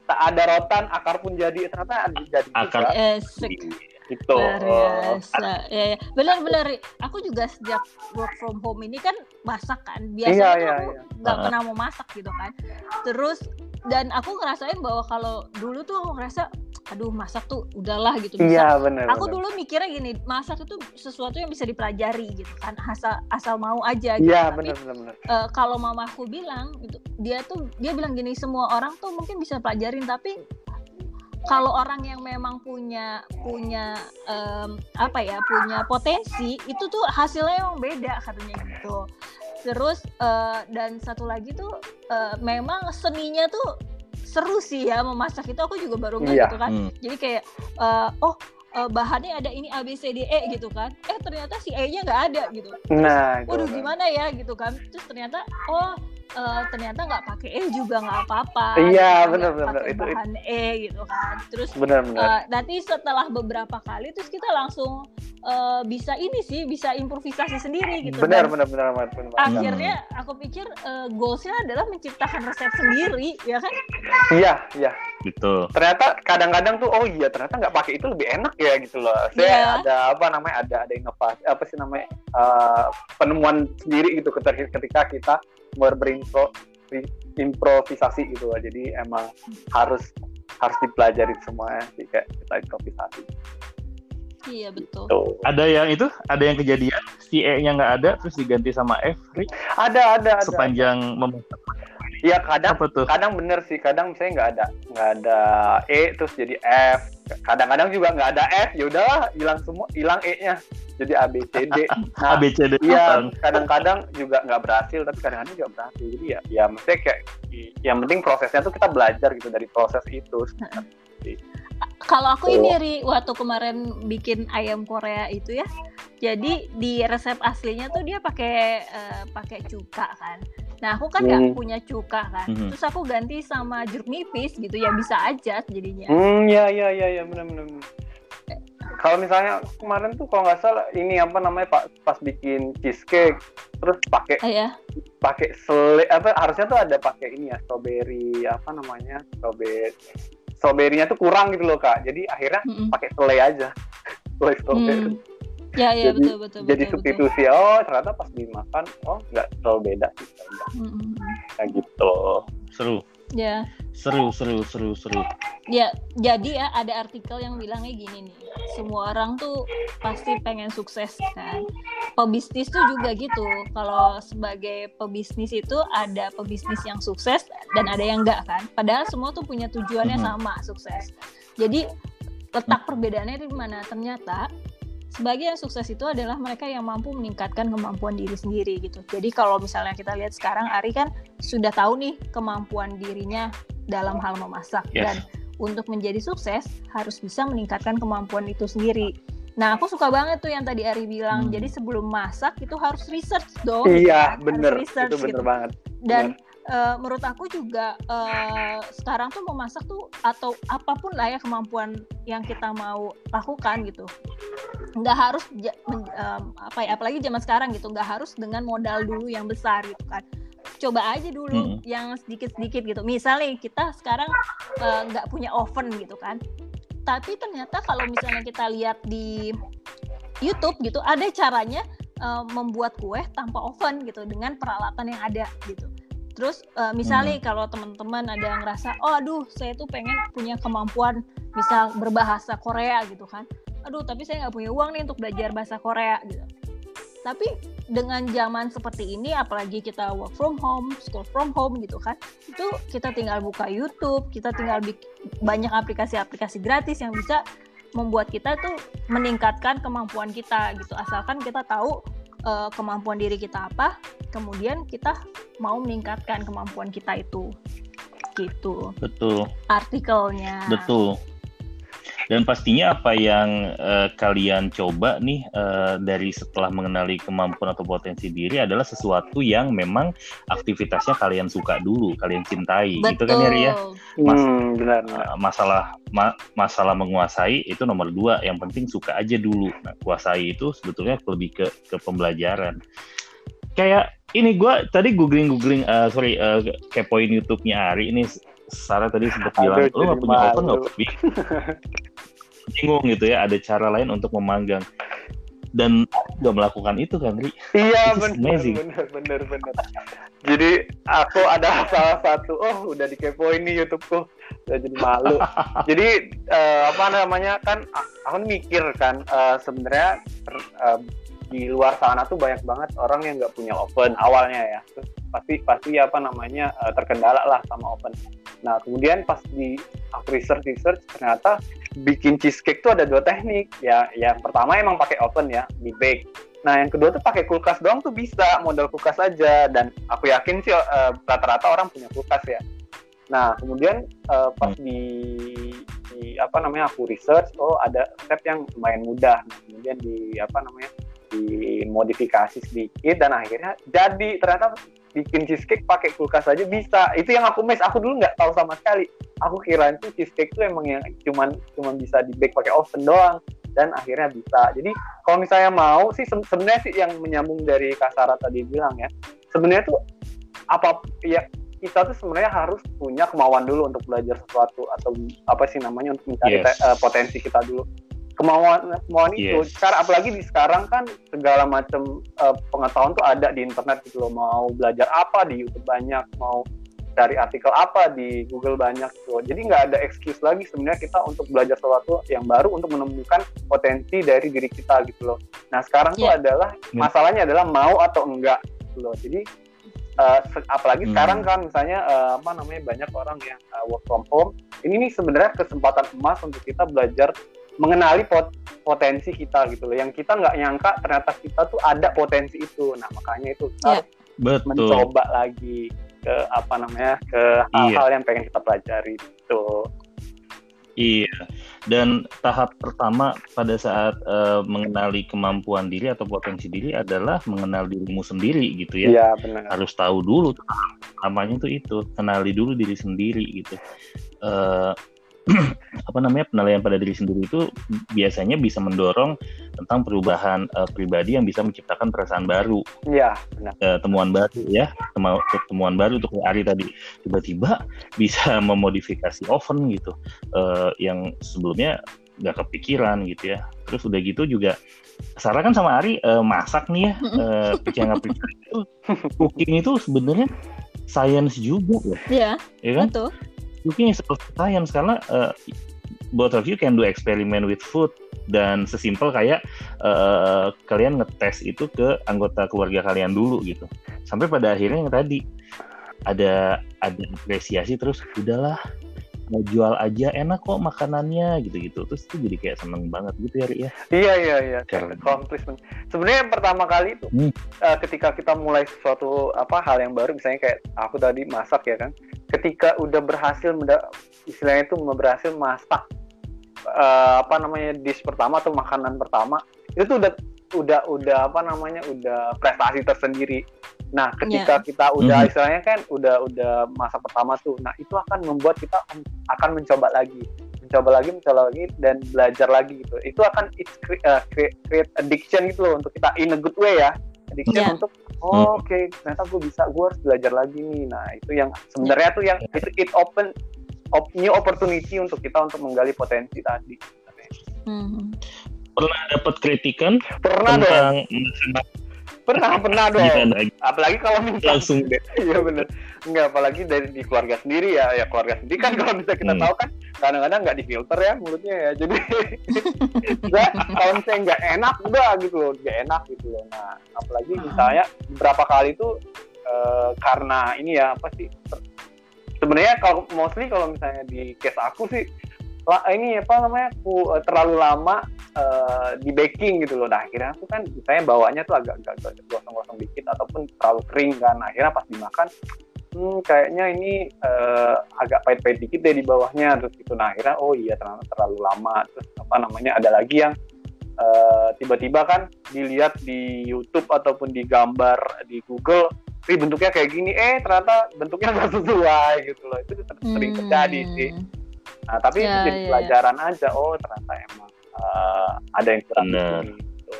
tak ada rotan akar pun jadi ternyata jadi akar juga gitu. Biasa. Ya, ya. Benar-benar. Aku juga sejak work from home ini kan masak kan. Biasanya iya, iya, aku iya. nggak iya. pernah mau masak gitu kan. Terus dan aku ngerasain bahwa kalau dulu tuh aku ngerasa aduh masak tuh udahlah gitu bisa. Iya benar. Aku bener. dulu mikirnya gini, masak itu sesuatu yang bisa dipelajari gitu kan, asal asal mau aja. Gitu. Iya benar benar. Uh, kalau mamaku bilang itu dia tuh dia bilang gini semua orang tuh mungkin bisa pelajarin tapi kalau orang yang memang punya punya um, apa ya punya potensi itu tuh hasilnya emang beda katanya gitu terus uh, dan satu lagi tuh uh, memang seninya tuh seru sih ya memasak. Itu aku juga baru nggak iya. gitu kan. Hmm. jadi kayak uh, oh uh, bahannya ada ini A B C D E gitu kan. Eh ternyata si E-nya nggak ada gitu. Nah waduh gimana ya? gitu kan. Terus ternyata oh uh, ternyata nggak pakai e juga nggak apa-apa. Iya benar benar itu bahan e gitu kan. Terus benar benar. Uh, nanti setelah beberapa kali terus kita langsung uh, bisa ini sih bisa improvisasi sendiri gitu. Benar benar benar benar. benar. Akhirnya aku pikir uh, goalsnya adalah menciptakan resep sendiri ya kan? Iya iya. Gitu. Ternyata kadang-kadang tuh oh iya ternyata nggak pakai itu lebih enak ya gitu loh. Saya yeah. ada apa namanya ada ada inovasi apa sih namanya uh, penemuan sendiri gitu ketika kita berimpro improvisasi gitu loh. Jadi emang harus harus dipelajari semuanya sih kayak kita improvisasi. Iya betul. Tuh. Ada yang itu, ada yang kejadian si E-nya nggak ada, terus diganti sama F. Ada, ada, ada. Sepanjang memasak. Iya kadang, kadang bener sih, kadang misalnya nggak ada, nggak ada E terus jadi F. Kadang-kadang juga nggak ada F, ya udahlah hilang semua, hilang E-nya jadi A B C D. <laughs> Nah, A B C D. Iya, kadang-kadang juga nggak berhasil, tapi kadang-kadang juga berhasil. Jadi ya, ya mesti kayak yang penting prosesnya tuh kita belajar gitu dari proses itu. <laughs> Kalau aku ini Ri, waktu kemarin bikin ayam Korea itu ya, jadi di resep aslinya tuh dia pakai uh, pakai cuka kan. Nah aku kan nggak hmm. punya cuka kan, hmm. terus aku ganti sama jeruk nipis gitu ya bisa aja jadinya. Hmm ya ya ya ya benar benar kalau misalnya kemarin tuh kalau nggak salah ini apa namanya pak pas bikin cheesecake terus pakai oh, iya? pakai sele apa harusnya tuh ada pakai ini ya strawberry apa namanya strawberry strawberry-nya tuh kurang gitu loh kak jadi akhirnya mm -mm. pakai selai aja <laughs> selai strawberry mm. Ya, ya, jadi, betul, betul, jadi betul, substitusi betul. oh ternyata pas dimakan oh nggak terlalu beda sih mm -hmm. kayak gitu seru Ya. Seru, seru, seru, seru. Ya, jadi ya ada artikel yang bilangnya gini nih. Semua orang tuh pasti pengen sukses kan. Pebisnis tuh juga gitu. Kalau sebagai pebisnis itu ada pebisnis yang sukses dan ada yang enggak kan. Padahal semua tuh punya tujuannya mm -hmm. sama, sukses. Jadi letak perbedaannya di mana? Ternyata sebagai yang sukses itu adalah mereka yang mampu meningkatkan kemampuan diri sendiri gitu. Jadi kalau misalnya kita lihat sekarang Ari kan sudah tahu nih kemampuan dirinya dalam hal memasak yes. dan untuk menjadi sukses harus bisa meningkatkan kemampuan itu sendiri. Nah, aku suka banget tuh yang tadi Ari bilang. Hmm. Jadi sebelum masak itu harus research dong. Iya, kan? bener. Research, itu bener gitu. banget. Dan uh, menurut aku juga uh, sekarang tuh memasak tuh atau apa pun lah ya kemampuan yang kita mau lakukan gitu. Nggak harus um, apa ya apalagi zaman sekarang gitu nggak harus dengan modal dulu yang besar gitu kan. Coba aja dulu hmm. yang sedikit-sedikit gitu. Misalnya kita sekarang uh, nggak uh, punya oven gitu kan. Tapi ternyata kalau misalnya kita lihat di YouTube gitu ada caranya uh, membuat kue tanpa oven gitu dengan peralatan yang ada gitu terus uh, misalnya hmm. kalau teman-teman ada yang ngerasa oh aduh saya tuh pengen punya kemampuan misal berbahasa Korea gitu kan. Aduh tapi saya nggak punya uang nih untuk belajar bahasa Korea gitu. Tapi dengan zaman seperti ini apalagi kita work from home school from home gitu kan itu kita tinggal buka YouTube kita tinggal banyak aplikasi-aplikasi gratis yang bisa membuat kita tuh meningkatkan kemampuan kita gitu. Asalkan kita tahu uh, kemampuan diri kita apa kemudian kita mau meningkatkan kemampuan kita itu. Gitu. Betul. Artikelnya. Betul dan pastinya apa yang uh, kalian coba nih uh, dari setelah mengenali kemampuan atau potensi diri adalah sesuatu yang memang aktivitasnya kalian suka dulu, kalian cintai, Betul. gitu kan ya Ria? Mas hmm, benar, Uh, masalah ma masalah menguasai itu nomor dua, yang penting suka aja dulu. Nah, kuasai itu sebetulnya lebih ke ke pembelajaran. Kayak ini gue tadi googling googling uh, sorry uh, kepoin YouTube-nya Ari ini Sarah tadi sempat bilang lu nggak punya oven nggak <laughs> bingung gitu ya ada cara lain untuk memanggang. Dan juga melakukan itu kan Ri. Iya benar benar benar benar. Jadi aku ada <laughs> salah satu oh udah dikepoin nih YouTubeku. Udah jadi malu. <laughs> Jadi uh, apa namanya kan aku mikir kan uh, sebenarnya uh, di luar sana tuh banyak banget orang yang nggak punya oven awalnya ya Terus pasti pasti apa namanya uh, terkendala lah sama oven Nah kemudian pas di aku research research ternyata bikin cheesecake tuh ada dua teknik. Ya yang pertama emang pakai oven ya di bake. Nah yang kedua tuh pakai kulkas doang tuh bisa modal kulkas aja dan aku yakin sih uh, rata-rata orang punya kulkas ya. Nah kemudian uh, pas di, di apa namanya aku research oh ada resep yang lumayan mudah. Nah, kemudian di apa namanya dimodifikasi sedikit dan akhirnya jadi. Ternyata bikin cheesecake pakai kulkas aja bisa. Itu yang aku miss. Aku dulu nggak tahu sama sekali. Aku kira itu cheesecake itu emang yang cuman cuman bisa di bake pakai oven doang dan akhirnya bisa. Jadi kalau misalnya mau sih sebenarnya sih yang menyambung dari kasara tadi bilang ya sebenarnya tuh apa ya kita tuh sebenarnya harus punya kemauan dulu untuk belajar sesuatu atau apa sih namanya untuk mencari yes. uh, potensi kita dulu kemauan kemauan yes. itu sekarang apalagi di sekarang kan segala macam uh, pengetahuan tuh ada di internet gitu loh mau belajar apa di YouTube banyak mau cari artikel apa di Google banyak tuh jadi nggak ada excuse lagi sebenarnya kita untuk belajar sesuatu yang baru untuk menemukan potensi dari diri kita gitu loh nah sekarang yeah. tuh iya. adalah yeah. masalahnya adalah mau atau enggak gitu loh jadi uh, apalagi hmm. sekarang kan misalnya uh, apa namanya banyak orang yang uh, work from home ini nih sebenarnya kesempatan emas untuk kita belajar mengenali pot potensi kita gitu loh yang kita nggak nyangka ternyata kita tuh ada potensi itu nah makanya itu kita yeah. mencoba lagi ke apa namanya ke hal-hal iya. yang pengen kita pelajari itu Iya, dan tahap pertama pada saat uh, mengenali kemampuan diri atau potensi diri adalah mengenal dirimu sendiri gitu ya. Iya benar. Harus tahu dulu, namanya tuh itu, kenali dulu diri sendiri gitu. Uh, <clears throat> apa namanya penilaian pada diri sendiri itu biasanya bisa mendorong tentang perubahan uh, pribadi yang bisa menciptakan perasaan baru. Iya, benar. Uh, temuan baru ya, temu temuan baru untuk Ari tadi tiba-tiba <laughs> bisa memodifikasi oven gitu uh, yang sebelumnya nggak kepikiran gitu ya. Terus udah gitu juga Sarah kan sama Ari uh, masak nih ya, uh, percaya nggak percaya <laughs> itu cooking itu sebenarnya science juga ya. Iya, ya kan? betul cooking is also science karena uh, both of you can do experiment with food dan sesimpel kayak uh, kalian ngetes itu ke anggota keluarga kalian dulu gitu. Sampai pada akhirnya yang tadi ada ada apresiasi terus udahlah mau jual aja enak kok makanannya gitu-gitu. Terus itu jadi kayak seneng banget gitu ya ya? Iya iya iya. Accomplishment. Sebenarnya yang pertama kali itu hmm. uh, ketika kita mulai sesuatu apa hal yang baru misalnya kayak aku tadi masak ya kan ketika udah berhasil istilahnya itu berhasil masak uh, apa namanya dish pertama atau makanan pertama itu tuh udah udah udah apa namanya udah prestasi tersendiri Nah, ketika yeah. kita udah mm -hmm. istilahnya kan udah udah masa pertama tuh, nah itu akan membuat kita akan mencoba lagi, mencoba lagi, mencoba lagi dan belajar lagi gitu. Itu akan create, uh, create, create addiction gitu loh untuk kita in a good way ya. Addiction yeah. untuk oh mm. oke okay, ternyata gue bisa, gue harus belajar lagi nih. Nah, itu yang sebenarnya tuh yang itu it open op, new opportunity untuk kita untuk menggali potensi tadi. Mm -hmm. Pernah dapat kritikan pernah tentang dong pernah pernah dong. apalagi kalau misalnya langsung deh. <laughs> Iya bener. Nggak apalagi dari di keluarga sendiri ya. Ya keluarga sendiri kan kalau bisa kita hmm. tahu kan kadang-kadang nggak difilter ya mulutnya ya. Jadi <laughs> kalau misalnya nggak enak udah gitu loh. Nggak enak gitu loh. Nah apalagi hmm. misalnya beberapa kali itu uh, karena ini ya apa sih sebenarnya kalau mostly kalau misalnya di case aku sih lah ini apa namanya aku uh, terlalu lama uh, di baking gitu loh. Nah akhirnya aku kan misalnya bawanya tuh agak agak gosong-gosong dikit ataupun terlalu kering kan. Akhirnya pas dimakan, hmm, kayaknya ini uh, agak pahit-pahit dikit deh di bawahnya terus gitu. Nah akhirnya oh iya terlalu terlalu lama. Terus apa namanya ada lagi yang tiba-tiba uh, kan dilihat di YouTube ataupun di gambar di Google Wih bentuknya kayak gini, eh ternyata bentuknya nggak sesuai gitu loh. Itu sering terjadi sih. Nah, tapi ya, itu jadi ya, pelajaran ya. aja. Oh, ternyata emang uh, ada yang kurang Bener. gitu.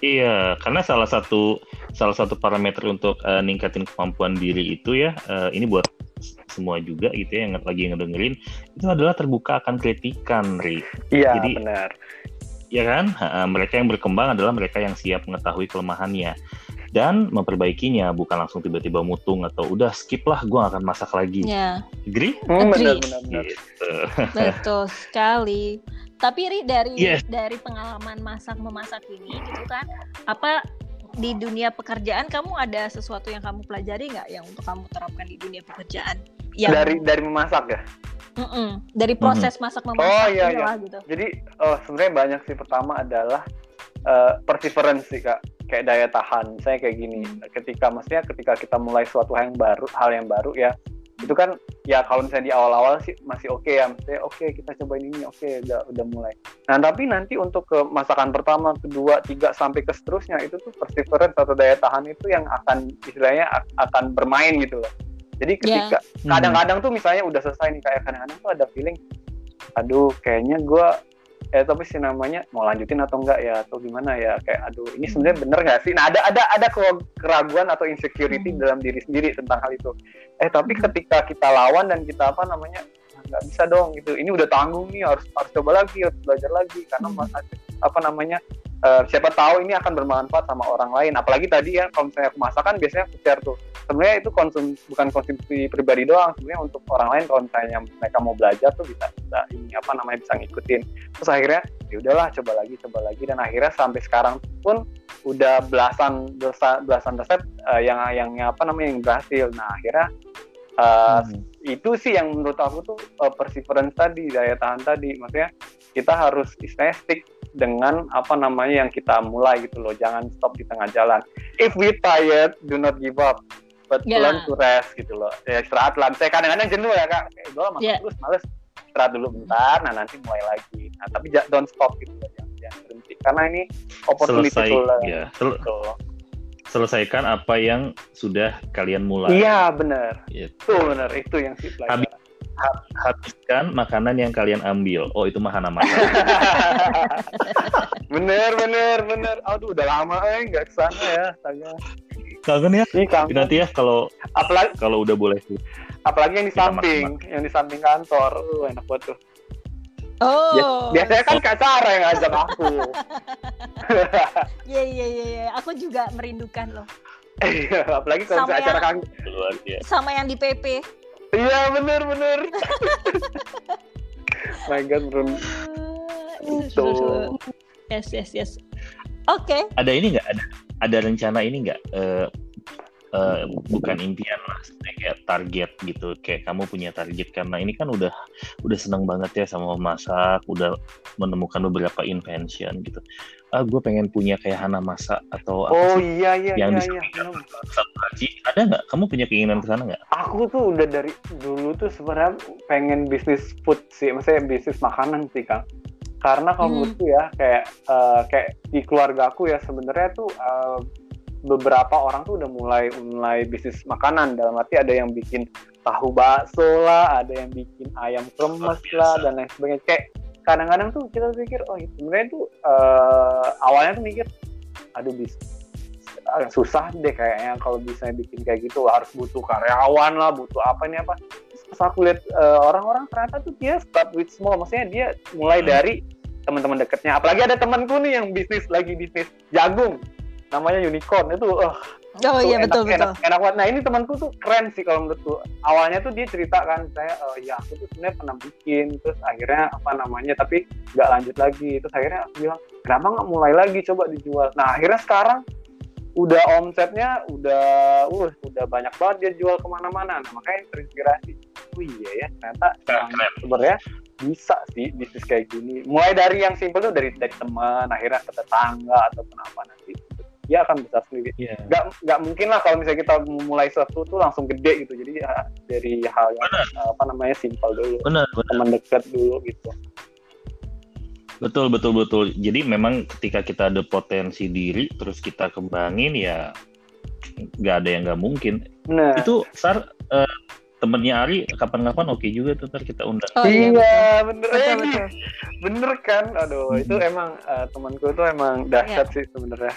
Iya, karena salah satu salah satu parameter untuk uh, ningkatin kemampuan diri itu ya, uh, ini buat semua juga gitu ya yang lagi ngedengerin itu adalah terbuka akan kritikan, Ri. Iya, Jadi, benar. Ya kan, uh, mereka yang berkembang adalah mereka yang siap mengetahui kelemahannya dan memperbaikinya bukan langsung tiba-tiba mutung atau udah skip lah gue akan masak lagi. Ya. Agree? Hmm, Agree. Benar, benar, Gitu. <laughs> Betul sekali. Tapi Ri dari yes. dari pengalaman masak memasak ini gitu kan, apa di dunia pekerjaan kamu ada sesuatu yang kamu pelajari nggak yang untuk kamu terapkan di dunia pekerjaan yang dari dari memasak ya Mm-mm. dari proses mm-hmm. masak memasak oh iya iya gitu. jadi oh, sebenarnya banyak sih pertama adalah uh, perseverance sih kak kayak daya tahan saya kayak gini hmm. ketika maksudnya ketika kita mulai suatu hal yang baru hal yang baru ya itu kan ya kalau misalnya di awal-awal sih masih oke okay ya maksudnya oke okay, kita cobain ini oke okay, udah udah mulai nah tapi nanti untuk ke masakan pertama kedua tiga sampai ke seterusnya itu tuh perseverance atau daya tahan itu yang akan istilahnya akan bermain gitu loh jadi ya. ketika yeah. kadang-kadang tuh misalnya udah selesai nih kayak kadang-kadang tuh ada feeling aduh kayaknya gue eh tapi sih namanya mau lanjutin atau enggak ya atau gimana ya kayak aduh ini hmm. sebenarnya bener nggak sih nah ada ada ada keraguan atau insecurity hmm. dalam diri sendiri tentang hal itu eh tapi hmm. ketika kita lawan dan kita apa namanya nggak bisa dong gitu ini udah tanggung nih harus harus coba lagi harus belajar lagi karena hmm. apa namanya uh, siapa tahu ini akan bermanfaat sama orang lain. Apalagi tadi ya kalau misalnya kemasakan biasanya aku share tuh. Sebenarnya itu konsum bukan konsumsi pribadi doang sebenarnya untuk orang lain. Kalau misalnya mereka mau belajar tuh bisa bisa ini apa namanya bisa ngikutin. Terus akhirnya ya udahlah coba lagi coba lagi. Dan akhirnya sampai sekarang pun udah belasan belasan, belasan resep uh, yang yang apa namanya yang berhasil. Nah akhirnya uh, hmm. itu sih yang menurut aku tuh uh, perseverance tadi daya tahan tadi. Maksudnya kita harus istilahnya stick dengan apa namanya yang kita mulai gitu loh. Jangan stop di tengah jalan. If we tired do not give up but yeah. learn to rest gitu loh. Ya istirahat lah. Saya kadang-kadang jenuh ya kak. Kayak gue masuk yeah. terus males istirahat dulu bentar nah nanti mulai lagi. Nah tapi don't stop gitu loh. Jangan, jangan berhenti. Karena ini opportunity Selesai, to learn ya. Sel gitu. selesaikan apa yang sudah kalian mulai. Iya benar itu benar itu yang sih pelajaran habiskan makanan yang kalian ambil. Oh itu mah hana makan. <laughs> bener bener bener. Aduh udah lama eh nggak ke sana ya. Tanya. Kangen ya? Ini kangen. Nanti ya kalau apalagi kalau udah boleh. Apalagi yang di samping, yang di samping kantor. Uh, enak banget tuh. Oh. Biasanya kan Kak Sarah yang ngajak aku. Iya iya iya iya. Aku juga merindukan loh. <laughs> Iya, apalagi kalau sama acara kang sama yang di PP Iya bener bener. <laughs> My God bro. Itu. Yes yes yes. Oke. Okay. Ada ini nggak ada ada rencana ini nggak uh, uh, bukan impian lah kayak target gitu kayak kamu punya target karena ini kan udah udah seneng banget ya sama masak udah menemukan beberapa invention gitu ah gue pengen punya kayak Hana Masa atau apa oh sih iya iya yang iya, iya. Haji ada nggak kamu punya keinginan ke sana nggak aku tuh udah dari dulu tuh sebenarnya pengen bisnis food sih maksudnya bisnis makanan sih kang karena kalau hmm. menurutku ya kayak uh, kayak di keluarga aku ya sebenarnya tuh uh, beberapa orang tuh udah mulai mulai bisnis makanan dalam arti ada yang bikin tahu bakso lah, ada yang bikin ayam kremes lah dan lain sebagainya. Kayak kadang-kadang tuh kita pikir oh sebenarnya tuh uh, awalnya tuh mikir aduh bis agak susah deh kayaknya kalau bisa bikin kayak gitu harus butuh karyawan lah, butuh apa ini apa. Pas aku lihat uh, orang-orang ternyata tuh dia start with small, maksudnya dia mulai hmm. dari teman-teman dekatnya. Apalagi ada temanku nih yang bisnis lagi bisnis jagung namanya unicorn itu uh, Oh iya enak, betul enak, betul. Enak, banget. Nah ini temanku tuh keren sih kalau menurutku. Awalnya tuh dia cerita kan saya uh, ya aku tuh sebenarnya pernah bikin terus akhirnya apa namanya tapi nggak lanjut lagi. Terus akhirnya aku bilang kenapa nggak mulai lagi coba dijual. Nah akhirnya sekarang udah omsetnya udah uh udah banyak banget dia jual ke mana-mana. Nah makanya terinspirasi. Oh iya ya ternyata sebenarnya bisa sih bisnis kayak gini. Mulai dari yang simpel tuh dari dari teman, akhirnya ke tetangga ataupun apa nanti dia akan besar sendiri. Yeah. Gak nggak mungkin lah kalau misalnya kita memulai sesuatu tuh langsung gede gitu. Jadi ya, dari hal yang benar. apa namanya simpel dulu, benar, benar. teman dekat dulu gitu. Betul betul betul. Jadi memang ketika kita ada potensi diri terus kita kembangin ya nggak ada yang nggak mungkin. Nah. Itu sar uh, temennya Ari kapan-kapan oke okay juga tuh ntar kita undang. Oh, iya, iya bener betul, betul. bener kan. Aduh hmm. itu emang uh, temanku itu emang dahsyat yeah. sih sebenarnya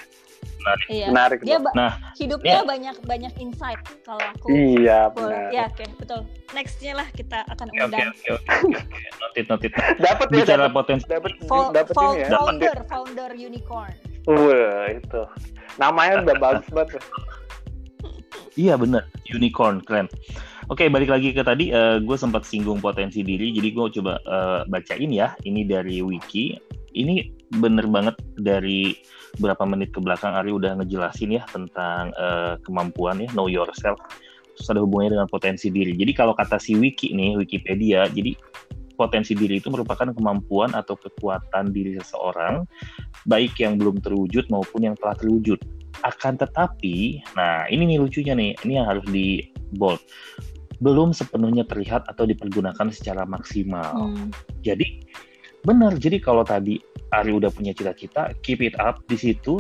menarik. Iya. Menarik. Dia nah, hidupnya ya. banyak banyak insight kalau aku. Iya, benar. Ya, oke, okay, betul. Nextnya lah kita akan undang. Oke, oke, oke. Notit, notit. Dapat ya, bicara potensi. Dapat dapat ini ya. Founder, founder unicorn. Wah, itu. Namanya udah bagus banget. Iya bener, unicorn keren. Oke balik lagi ke tadi, uh, gue sempat singgung potensi diri, jadi gue coba uh, bacain ya. Ini dari wiki. Ini bener banget dari berapa menit ke belakang Ari udah ngejelasin ya tentang uh, kemampuan ya know yourself. terus ada hubungannya dengan potensi diri. Jadi kalau kata si Wiki nih, Wikipedia, jadi potensi diri itu merupakan kemampuan atau kekuatan diri seseorang, baik yang belum terwujud maupun yang telah terwujud. Akan tetapi, nah ini nih lucunya nih, ini yang harus di bold. Belum sepenuhnya terlihat atau dipergunakan secara maksimal. Hmm. Jadi benar, jadi kalau tadi Ari udah punya cita-cita, keep it up di situ.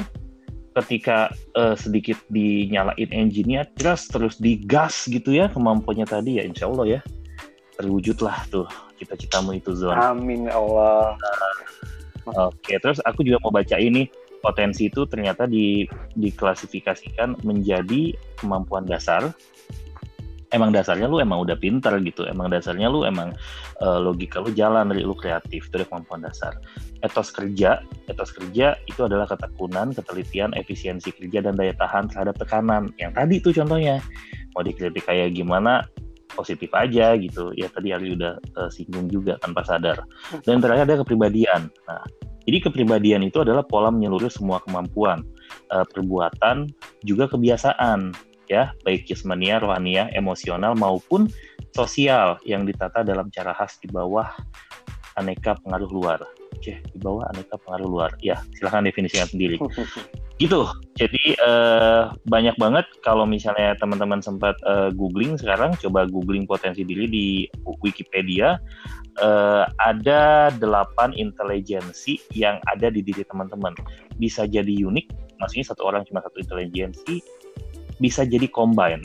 Ketika uh, sedikit dinyalain engine-nya, terus terus digas gitu ya kemampuannya tadi ya, insya Allah ya terwujudlah tuh cita-citamu itu Zon. Amin ya Allah. Oke, okay. terus aku juga mau baca ini potensi itu ternyata di, diklasifikasikan menjadi kemampuan dasar. Emang dasarnya lu emang udah pinter gitu, emang dasarnya lu emang uh, logika lu jalan dari lu kreatif, itu kemampuan dasar. Etos kerja, etos kerja itu adalah ketekunan, ketelitian, efisiensi kerja dan daya tahan terhadap tekanan. Yang tadi itu contohnya, mau dikritik kayak gimana, positif aja gitu. Ya tadi Ali udah uh, singgung juga tanpa sadar. Dan terakhir ada kepribadian. Nah jadi kepribadian itu adalah pola menyeluruh semua kemampuan uh, perbuatan juga kebiasaan ya baik jasmania rohania emosional maupun sosial yang ditata dalam cara khas di bawah aneka pengaruh luar. Oke, di bawah aneka pengaruh luar. Ya silahkan definisikan sendiri. <laughs> Gitu. Jadi uh, banyak banget kalau misalnya teman-teman sempat uh, googling sekarang coba googling potensi diri di Wikipedia uh, ada delapan intelijensi yang ada di diri teman-teman. Bisa jadi unik maksudnya satu orang cuma satu intelijensi bisa jadi combine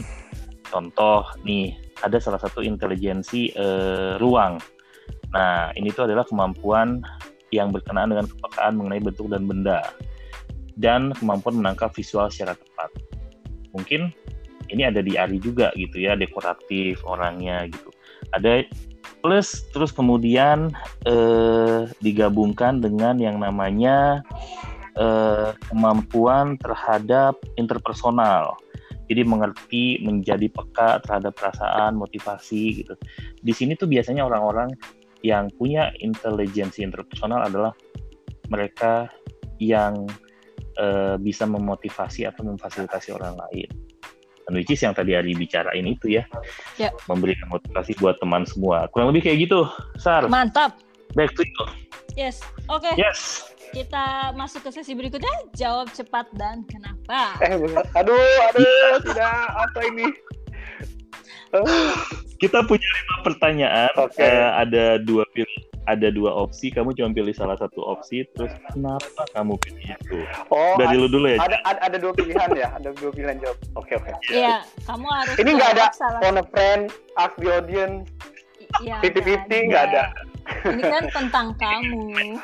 contoh nih ada salah satu intelijensi uh, ruang nah ini tuh adalah kemampuan yang berkenaan dengan kepekaan mengenai bentuk dan benda dan kemampuan menangkap visual secara tepat. Mungkin ini ada di Ari juga gitu ya, dekoratif orangnya gitu. Ada plus terus kemudian eh, digabungkan dengan yang namanya eh, kemampuan terhadap interpersonal. Jadi mengerti, menjadi peka terhadap perasaan, motivasi gitu. Di sini tuh biasanya orang-orang yang punya intelijensi interpersonal adalah mereka yang uh, bisa memotivasi atau memfasilitasi orang lain. Dan which is yang tadi Ari bicarain itu ya, ya. memberikan motivasi buat teman semua. Kurang lebih kayak gitu, Sar. Mantap. Back to you. Yes, oke. Okay. Yes. Kita masuk ke sesi berikutnya, jawab cepat dan kenapa. Eh, bener. Aduh, aduh, tidak apa ini. Kita punya lima pertanyaan. Okay. Uh, ada dua pilih ada dua opsi, kamu cuma pilih salah satu opsi, terus kenapa kamu pilih itu? Oh, dari lu dulu ya. Ada, ada ada dua pilihan ya, ada dua pilihan jawab. Oke okay, oke. Okay. Iya, kamu harus. Ini nggak ada phone a friend, ask the audience, ya, fifty fifty nggak ada. Ini kan tentang kamu.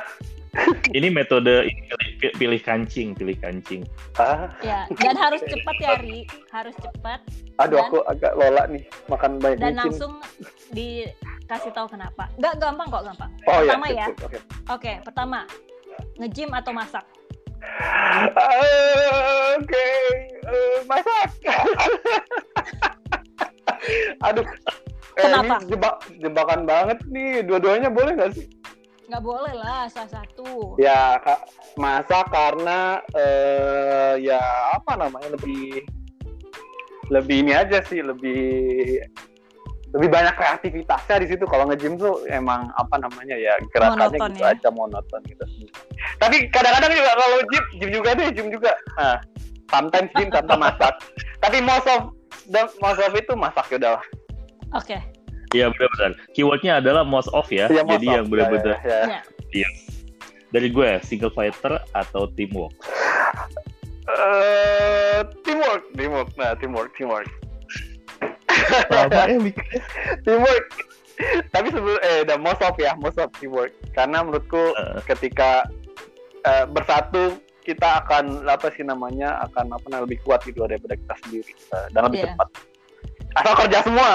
ini metode pilih, pilih kancing, pilih kancing. Ah. Ya, dan harus cepat ya, Ri. Harus cepat. Aduh, dan, aku agak lola nih makan banyak Dan langsung di kasih tahu kenapa. Nggak gampang kok, gampang. Oh, iya, pertama ya. ya. Oke, okay. okay, pertama. Nge-gym atau masak? Uh, Oke, okay. uh, masak. <laughs> Aduh. Kenapa? Eh, ini jebak, jebakan banget nih. Dua-duanya boleh nggak sih? Nggak boleh lah, salah satu. Ya, kak, masak karena uh, ya apa namanya lebih lebih ini aja sih, lebih lebih banyak kreativitasnya di situ kalau nge-gym tuh emang apa namanya ya gerakannya monoton, gitu ya? aja monoton gitu tapi kadang-kadang juga kalau gym gym juga deh gym juga nah sometimes gym tanpa masak <laughs> tapi most of the most of itu masak ya udah oke okay. Iya benar-benar. Keywordnya adalah most of ya. ya Jadi yang benar-benar. Ya, ya, ya. Iya. Dari gue single fighter atau teamwork. Uh, teamwork, teamwork. Nah, teamwork, teamwork. Lama ya <laughs> teamwork. Tapi sebelum eh the most of ya, most of teamwork. Karena menurutku uh. ketika uh, bersatu kita akan apa sih namanya akan apa lebih kuat gitu daripada kita sendiri uh, dan lebih yeah. cepat. Asal kerja semua.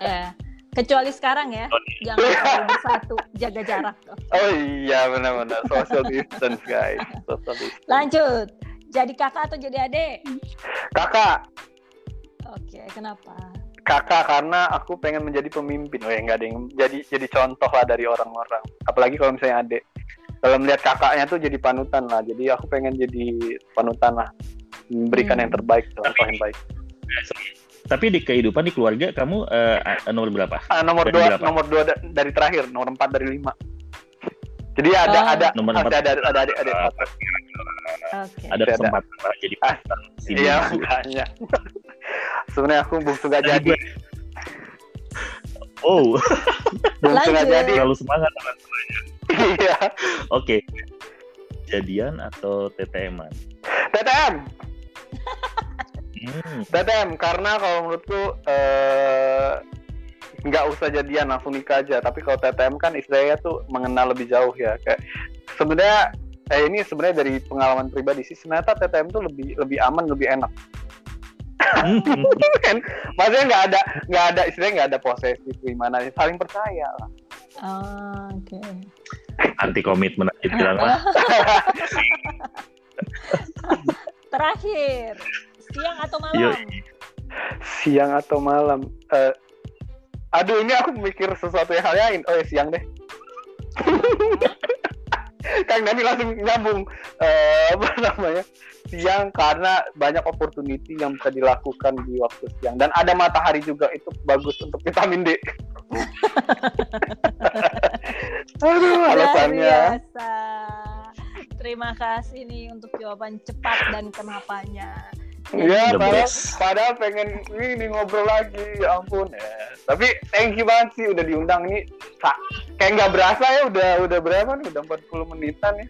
yeah. Kecuali sekarang ya, jangan selalu bersatu, jaga jarak. Oh iya benar-benar social distance guys. Social distance. Lanjut, jadi kakak atau jadi adik? Kakak. Oke, kenapa? Kakak karena aku pengen menjadi pemimpin. Oh ya nggak ada yang jadi jadi contoh lah dari orang-orang. Apalagi kalau misalnya adik. Kalau melihat kakaknya tuh jadi panutan lah. Jadi aku pengen jadi panutan lah. Memberikan hmm. yang terbaik, contoh yang baik. Tapi di kehidupan di keluarga kamu uh, nomor berapa? Uh, nomor dua, berapa? nomor dua dari terakhir, nomor empat dari lima. Jadi ada oh. ada nomor ada ada ada ada ada, ada, okay. ada kesempatan ada. jadi ah, Iya makanya. <laughs> Sebenarnya aku bungsu gak jadi. Oh, <laughs> bungsu gak jadi. Terlalu semangat Iya. Oke. Jadian atau TTM-an? TTM. <laughs> hmm. TTM karena kalau menurutku eh, nggak usah jadian langsung nikah aja. Tapi kalau TTM kan istilahnya tuh mengenal lebih jauh ya. Kayak sebenarnya eh ini sebenarnya dari pengalaman pribadi sih. Sebenarnya TTM tuh lebih lebih aman lebih enak. Kan <laughs> maksudnya nggak ada nggak ada istilahnya nggak ada posesif gimana saling percaya lah. Oh, oke. Okay. anti komitmen aja bilang lah. <laughs> Terakhir siang atau malam Yo. siang atau malam uh, aduh ini aku mikir sesuatu yang hal lain oh ya siang deh <laughs> Kang Dani langsung nyambung uh, apa namanya siang karena banyak opportunity yang bisa dilakukan di waktu siang dan ada matahari juga itu bagus untuk vitamin D. <laughs> Aduh, alasannya. Biasa. Terima kasih nih untuk jawaban cepat dan kenapanya. Iya, padahal, padahal pengen ini ngobrol lagi, ya ampun ya. Tapi thank you banget sih udah diundang ini. Kayak nggak berasa ya udah udah berapa nih? Udah 40 menitan ya.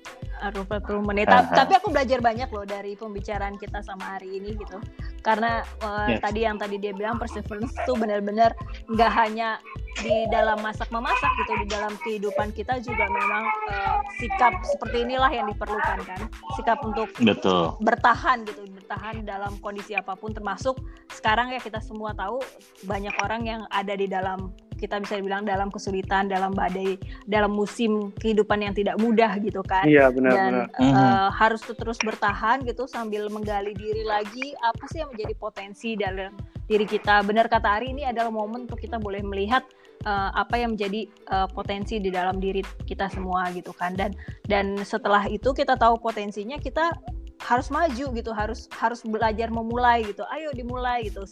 Aduh, 40 menit. Uh -huh. Tapi aku belajar banyak loh dari pembicaraan kita sama hari ini gitu. Karena uh, yes. tadi yang tadi dia bilang perseverance tuh benar-benar nggak hanya di dalam masak memasak gitu di dalam kehidupan kita juga memang uh, sikap seperti inilah yang diperlukan kan sikap untuk Betul. bertahan gitu bertahan dalam kondisi apa pun termasuk sekarang ya kita semua tahu banyak orang yang ada di dalam kita bisa bilang dalam kesulitan dalam badai dalam musim kehidupan yang tidak mudah gitu kan iya benar dan benar. Uh, mm-hmm. harus terus bertahan gitu sambil menggali diri lagi apa sih yang menjadi potensi dalam diri kita benar kata Ari ini adalah momen untuk kita boleh melihat uh, apa yang menjadi uh, potensi di dalam diri kita semua gitu kan dan dan setelah itu kita tahu potensinya kita harus maju gitu harus harus belajar memulai gitu. Ayo dimulai gitu.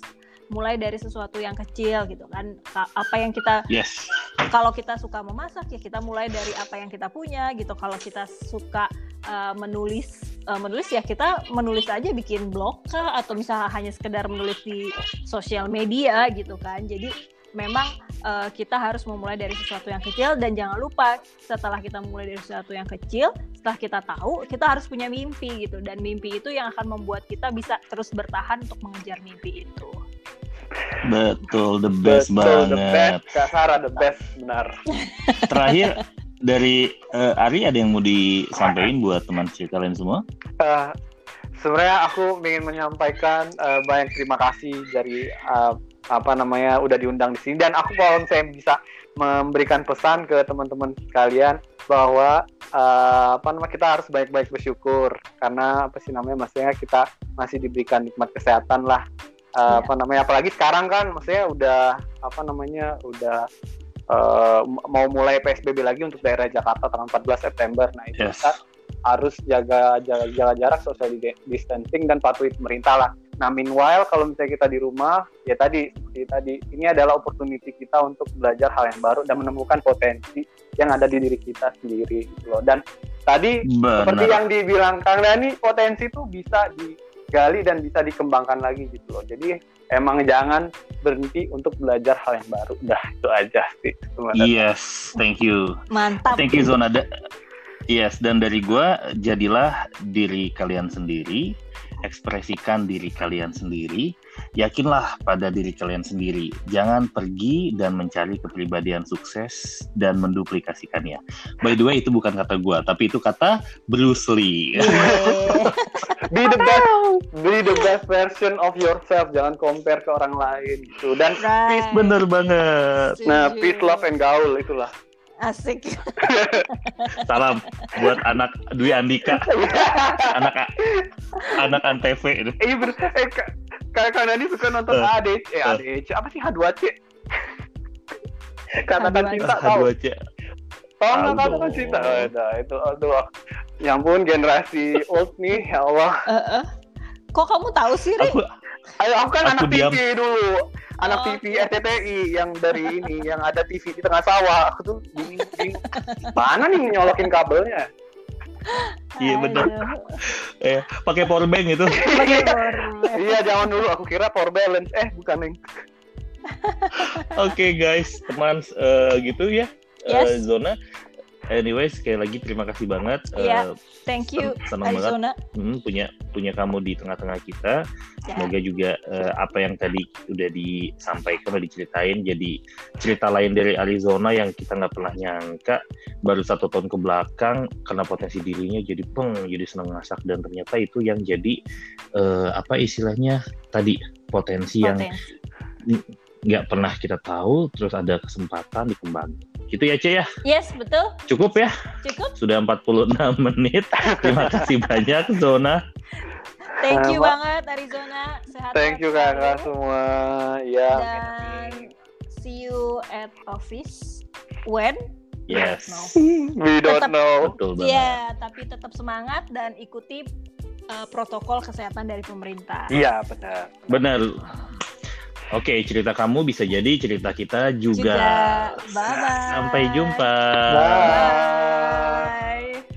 Mulai dari sesuatu yang kecil gitu kan. Apa yang kita yes. kalau kita suka memasak ya kita mulai dari apa yang kita punya gitu. Kalau kita suka uh, menulis uh, menulis ya kita menulis aja bikin blog kah? Atau misalnya hanya sekedar menulis di sosial media gitu kan. Jadi memang uh, kita harus memulai dari sesuatu yang kecil dan jangan lupa setelah kita mulai dari sesuatu yang kecil setelah kita tahu kita harus punya mimpi gitu. Dan mimpi itu yang akan membuat kita bisa terus bertahan untuk mengejar mimpi itu. Betul the best betul, banget. the best Kasara the best benar. <laughs> Terakhir dari uh, Ari ada yang mau disampaikan buat teman cerita kalian semua? Uh, sebenarnya aku ingin menyampaikan uh, banyak terima kasih dari uh, apa namanya udah diundang di sini. Dan aku kalau saya bisa memberikan pesan ke teman-teman sekalian bahwa uh, apa namanya kita harus baik-baik bersyukur. Karena apa sih namanya maksudnya kita masih diberikan nikmat kesehatan lah. Uh, yeah. apa namanya apalagi sekarang kan maksudnya udah apa namanya udah uh, mau mulai PSBB lagi untuk daerah Jakarta tanggal 14 September. Nah itu yes. kita harus jaga jaga, jaga jarak social distancing dan patuhi pemerintah lah Nah, meanwhile kalau misalnya kita di rumah, ya tadi seperti tadi, ini adalah opportunity kita untuk belajar hal yang baru dan menemukan potensi yang ada di diri kita sendiri gitu loh. Dan tadi Benar. seperti yang dibilang Kang Dani, potensi itu bisa digali dan bisa dikembangkan lagi gitu loh. Jadi emang jangan berhenti untuk belajar hal yang baru. Udah itu aja sih sebenarnya. Yes, thank you. Mantap. Thank you Zona. Yes, dan dari gue jadilah diri kalian sendiri ekspresikan diri kalian sendiri, yakinlah pada diri kalian sendiri. Jangan pergi dan mencari kepribadian sukses dan menduplikasikannya. By the way, itu bukan kata gue, tapi itu kata Bruce Lee. <laughs> be the best, be the best version of yourself. Jangan compare ke orang lain. Gitu. Dan right. peace, bener banget. Nah, peace, love, and gaul itulah. Asik. <laughs> Salam buat anak Dwi Andika. anak anak Antv itu. Iya bener. Eh, kayak kalian ini suka nonton uh, ADC, eh uh, ADC apa sih H2C? Katakan cinta tahu. H2C. Oh, katakan cinta. Oh, itu, itu aduh. Ya ampun generasi old nih, ya Allah. Uh, uh. Kok kamu tahu sih, Ri? Ayo aku kan aku anak diam. TV dulu. Anak oh. TV RCTI yang dari ini yang ada TV di tengah sawah. Aku tuh bingung, bingung. Mana nih nyolokin kabelnya? Iya benar. eh pakai power bank itu. <laughs> iya jangan dulu aku kira power balance. Eh bukan nih. Oke okay, guys, teman uh, gitu ya. Yes. Uh, zona Anyway, sekali lagi terima kasih banget. Yeah, uh, thank you. Senang Arizona. banget hmm, punya punya kamu di tengah-tengah kita. Yeah. Semoga juga uh, apa yang tadi udah disampaikan, udah diceritain, jadi cerita lain dari Arizona yang kita nggak pernah nyangka. Baru satu tahun ke belakang, karena potensi dirinya jadi peng, jadi senang masak dan ternyata itu yang jadi uh, apa istilahnya tadi potensi, potensi. yang nggak pernah kita tahu, terus ada kesempatan dikembangkan Gitu ya, Ce ya? Yes, betul. Cukup ya? Cukup. Sudah 46 <laughs> menit. Terima kasih banyak, Zona. Thank you uh, banget, Arizona. Sehat Thank you, kakak semua. Ya. Dan see you at office when? Yes. <laughs> We don't tetap, know. Betul banget. Iya, tapi tetap semangat dan ikuti uh, protokol kesehatan dari pemerintah. Iya, benar. Benar. Oke, cerita kamu bisa jadi cerita kita juga. juga. Bye bye. Sampai jumpa. Bye. bye.